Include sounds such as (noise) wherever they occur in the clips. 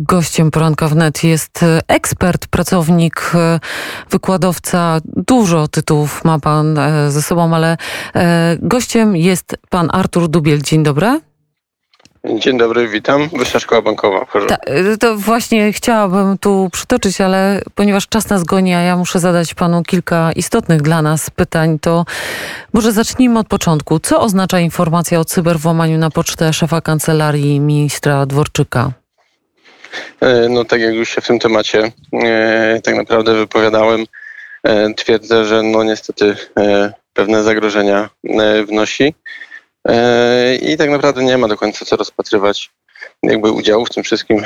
Gościem poranka wnet jest ekspert, pracownik, wykładowca. Dużo tytułów ma pan e, ze sobą, ale e, gościem jest pan Artur Dubiel. Dzień dobry. Dzień dobry, witam. Wyższa Szkoła Bankowa. Ta, e, to właśnie chciałabym tu przytoczyć, ale ponieważ czas nas goni, a ja muszę zadać panu kilka istotnych dla nas pytań, to może zacznijmy od początku. Co oznacza informacja o cyberwłamaniu na pocztę szefa kancelarii ministra Dworczyka? E, no tak jak już się w tym temacie e, tak naprawdę wypowiadałem, e, twierdzę, że no niestety pewne zagrożenia wnosi i tak naprawdę nie ma do końca co rozpatrywać jakby udziału w tym wszystkim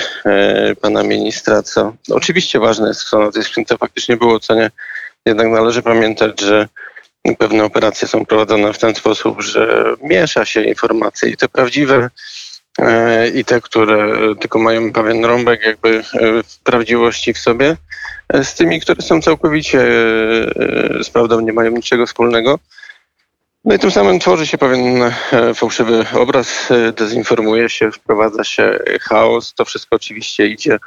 pana ministra, co oczywiście ważne jest, co na tej skrzynce faktycznie było, co nie. Jednak należy pamiętać, że pewne operacje są prowadzone w ten sposób, że miesza się informacje i te prawdziwe i te, które tylko mają pewien rąbek jakby e, prawdziwości w sobie, e, z tymi, które są całkowicie z prawdą nie mają niczego wspólnego. No i tym samym tworzy się pewien fałszywy obraz, dezinformuje się, wprowadza się chaos. To wszystko oczywiście idzie,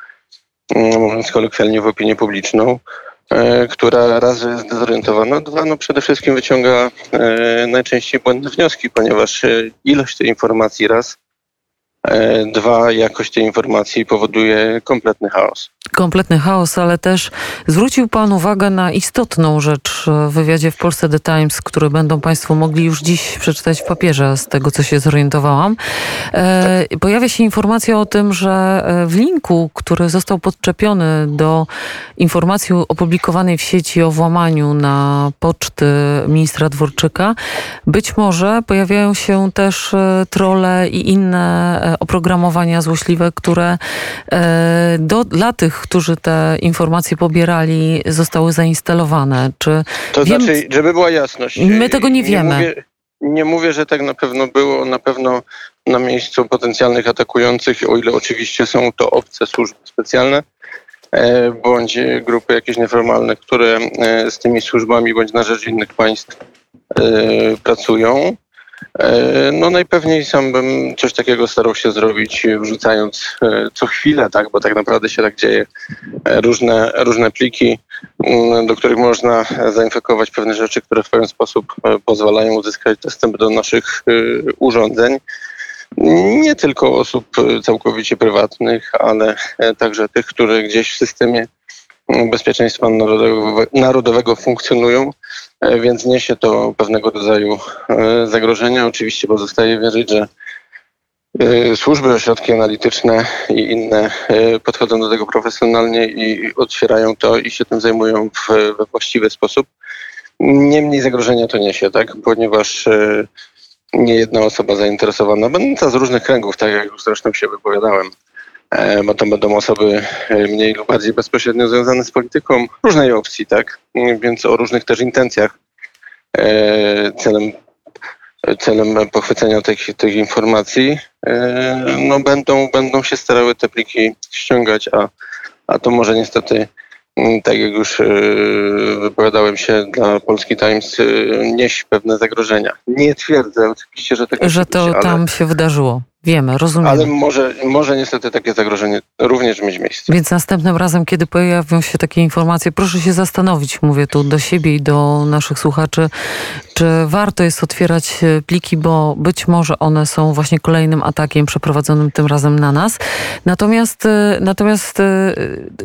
mm, mówiąc kolokwialnie, w opinię publiczną, która raz jest zdezorientowana, dwa, no przede wszystkim wyciąga najczęściej błędne wnioski, ponieważ ilość tej informacji raz E, dwa, jakość tej informacji powoduje kompletny chaos. Kompletny chaos, ale też zwrócił Pan uwagę na istotną rzecz w wywiadzie w Polsce The Times, który będą Państwo mogli już dziś przeczytać w papierze, z tego co się zorientowałam. E, pojawia się informacja o tym, że e, w linku, który został podczepiony do informacji opublikowanej w sieci o włamaniu na poczty ministra Dworczyka, być może pojawiają się też e, trole i inne e, oprogramowania złośliwe, które e, do, dla tych, którzy te informacje pobierali, zostały zainstalowane. Czy to wiem, znaczy, żeby była jasność. My tego nie wiemy. Nie mówię, nie mówię, że tak na pewno było. Na pewno na miejscu potencjalnych atakujących, o ile oczywiście są to obce służby specjalne, e, bądź grupy jakieś nieformalne, które e, z tymi służbami bądź na rzecz innych państw pracują. E, no najpewniej sam bym coś takiego starał się zrobić, wrzucając e, co chwilę, tak, bo tak naprawdę się tak dzieje, e, różne, różne pliki, mm, do których można zainfekować pewne rzeczy, które w pewien sposób pozwalają uzyskać dostęp do naszych urządzeń. Nie tylko osób całkowicie prywatnych, ale także tych, które gdzieś w systemie bezpieczeństwa narodowego, narodowego funkcjonują, e, więc niesie to pewnego rodzaju e, zagrożenia. Oczywiście pozostaje wierzyć, że e, służby, ośrodki analityczne i inne podchodzą do tego profesjonalnie i otwierają to i się tym zajmują w, we właściwy sposób. Niemniej zagrożenia to niesie, tak? ponieważ nie jedna osoba zainteresowana, będąca z różnych kręgów, tak jak już zresztą się wypowiadałem, E, bo to będą osoby e, mniej lub bardziej bezpośrednio związane z polityką różnej opcji, tak? Więc o różnych też intencjach e, celem, celem pochwycenia tych, tych informacji no będą, będą się starały te pliki ściągać, a, a to może niestety tak jak już wypowiadałem się dla Polski Times, nieść pewne zagrożenia. Nie twierdzę oczywiście, że tak Że to tam się wydarzyło. Wiemy, rozumiemy. Ale może, może niestety takie zagrożenie również mieć miejsce. Więc następnym razem, kiedy pojawią się takie informacje, proszę się zastanowić, mówię tu do siebie i do naszych słuchaczy, czy warto jest otwierać e, pliki, bo być może one są właśnie kolejnym atakiem przeprowadzonym tym razem na nas. Natomiast, e, natomiast e,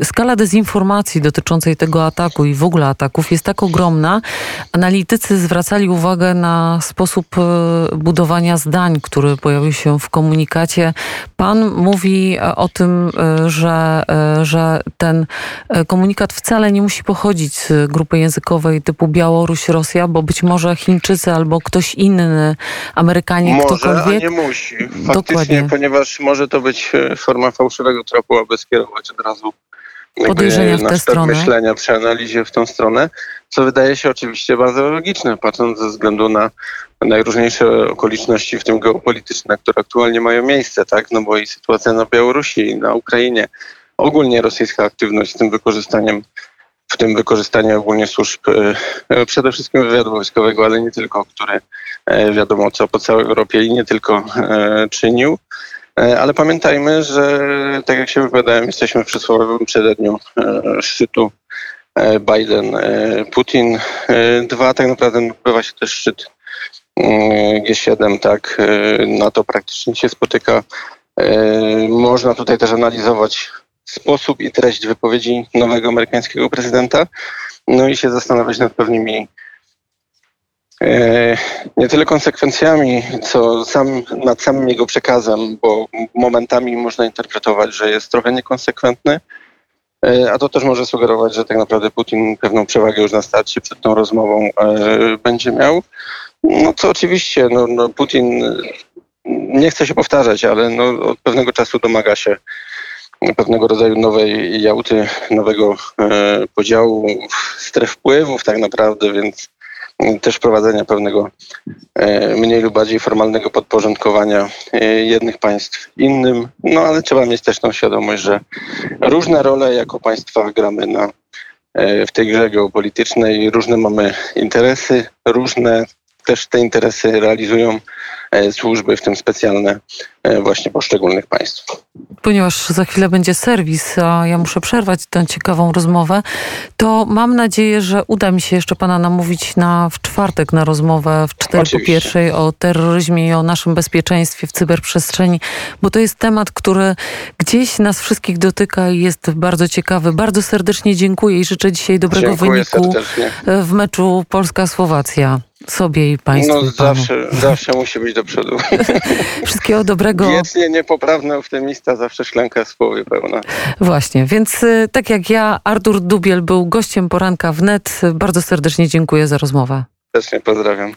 skala dezinformacji dotyczącej tego ataku i w ogóle ataków jest tak ogromna. Analitycy zwracali uwagę na sposób budowania zdań, który pojawił się w komunikacji komunikacie. Pan mówi e, o tym, e, że, e, że ten komunikat wcale nie musi pochodzić z grupy językowej typu Białoruś, Rosja, bo być może Chińczycy albo ktoś inny, Amerykanie, może, ktokolwiek. A nie musi. Faktycznie, Dokładnie. ponieważ może to być forma fałszywego tropu, aby skierować od razu podejrzenia w tę stronę. myślenia przy analizie w tą stronę, co wydaje się oczywiście bardzo logiczne, patrząc ze względu na najróżniejsze okoliczności, w tym geopolityczne, które aktualnie mają miejsce, tak? No bo i sytuacja na Białorusi, na Ukrainie, ogólnie rosyjska aktywność z tym wykorzystaniem, w tym wykorzystanie ogólnie służb, e, przede wszystkim wywiadu wojskowego, ale nie tylko, który e, wiadomo co po całej Europie i nie tylko e, czynił. E, Ale pamiętajmy, że tak jak się wypowiadałem, jesteśmy w przysłowiowym przededniu e, szczytu e, Biden-Putin. Dwa, tak naprawdę odbywa się też szczyt mm, G7, tak, NATO praktycznie się spotyka. Można tutaj też analizować sposób i treść wypowiedzi nowego amerykańskiego prezydenta, no i się zastanawiać nad pewnymi nie tyle konsekwencjami, co sam, nad samym jego przekazem, bo momentami można interpretować, że jest trochę niekonsekwentny, e, a to też może sugerować, że tak naprawdę Putin pewną przewagę już na starcie przed tą rozmową e, będzie miał. No co oczywiście, no, no Putin e, nie chce się powtarzać, ale no, od pewnego czasu domaga się pewnego rodzaju nowej jałty, nowego e, podziału stref wpływów tak naprawdę, więc też prowadzenia pewnego e, mniej lub bardziej formalnego podporządkowania e, jednych państw innym. No ale trzeba mieć też tą świadomość, że różne role jako państwa gramy na, e, w tej grze geopolitycznej, różne mamy interesy, różne też te interesy realizują e, służby, w tym specjalne e, właśnie poszczególnych państw. Ponieważ za chwilę będzie serwis, a ja muszę przerwać tę ciekawą rozmowę, to mam nadzieję, że uda mi się jeszcze pana namówić na w czwartek na rozmowę w 4 po Oczywiście. pierwszej o terroryzmie i o naszym bezpieczeństwie w cyberprzestrzeni, bo to jest temat, który gdzieś nas wszystkich dotyka i jest bardzo ciekawy. Bardzo serdecznie dziękuję i życzę dzisiaj dobrego Dziękuję wyniku serdecznie. w meczu Polska-Słowacja. Sobie i państwu. No zawsze, zawsze musi być do przodu. (laughs) Wszystkiego dobrego. Wiecznie niepoprawny optymista, zawsze szklanka z połowy pełna. Właśnie, więc y, tak jak ja, Artur Dubiel był gościem poranka wnet. Bardzo serdecznie dziękuję za rozmowę. Serdecznie pozdrawiam.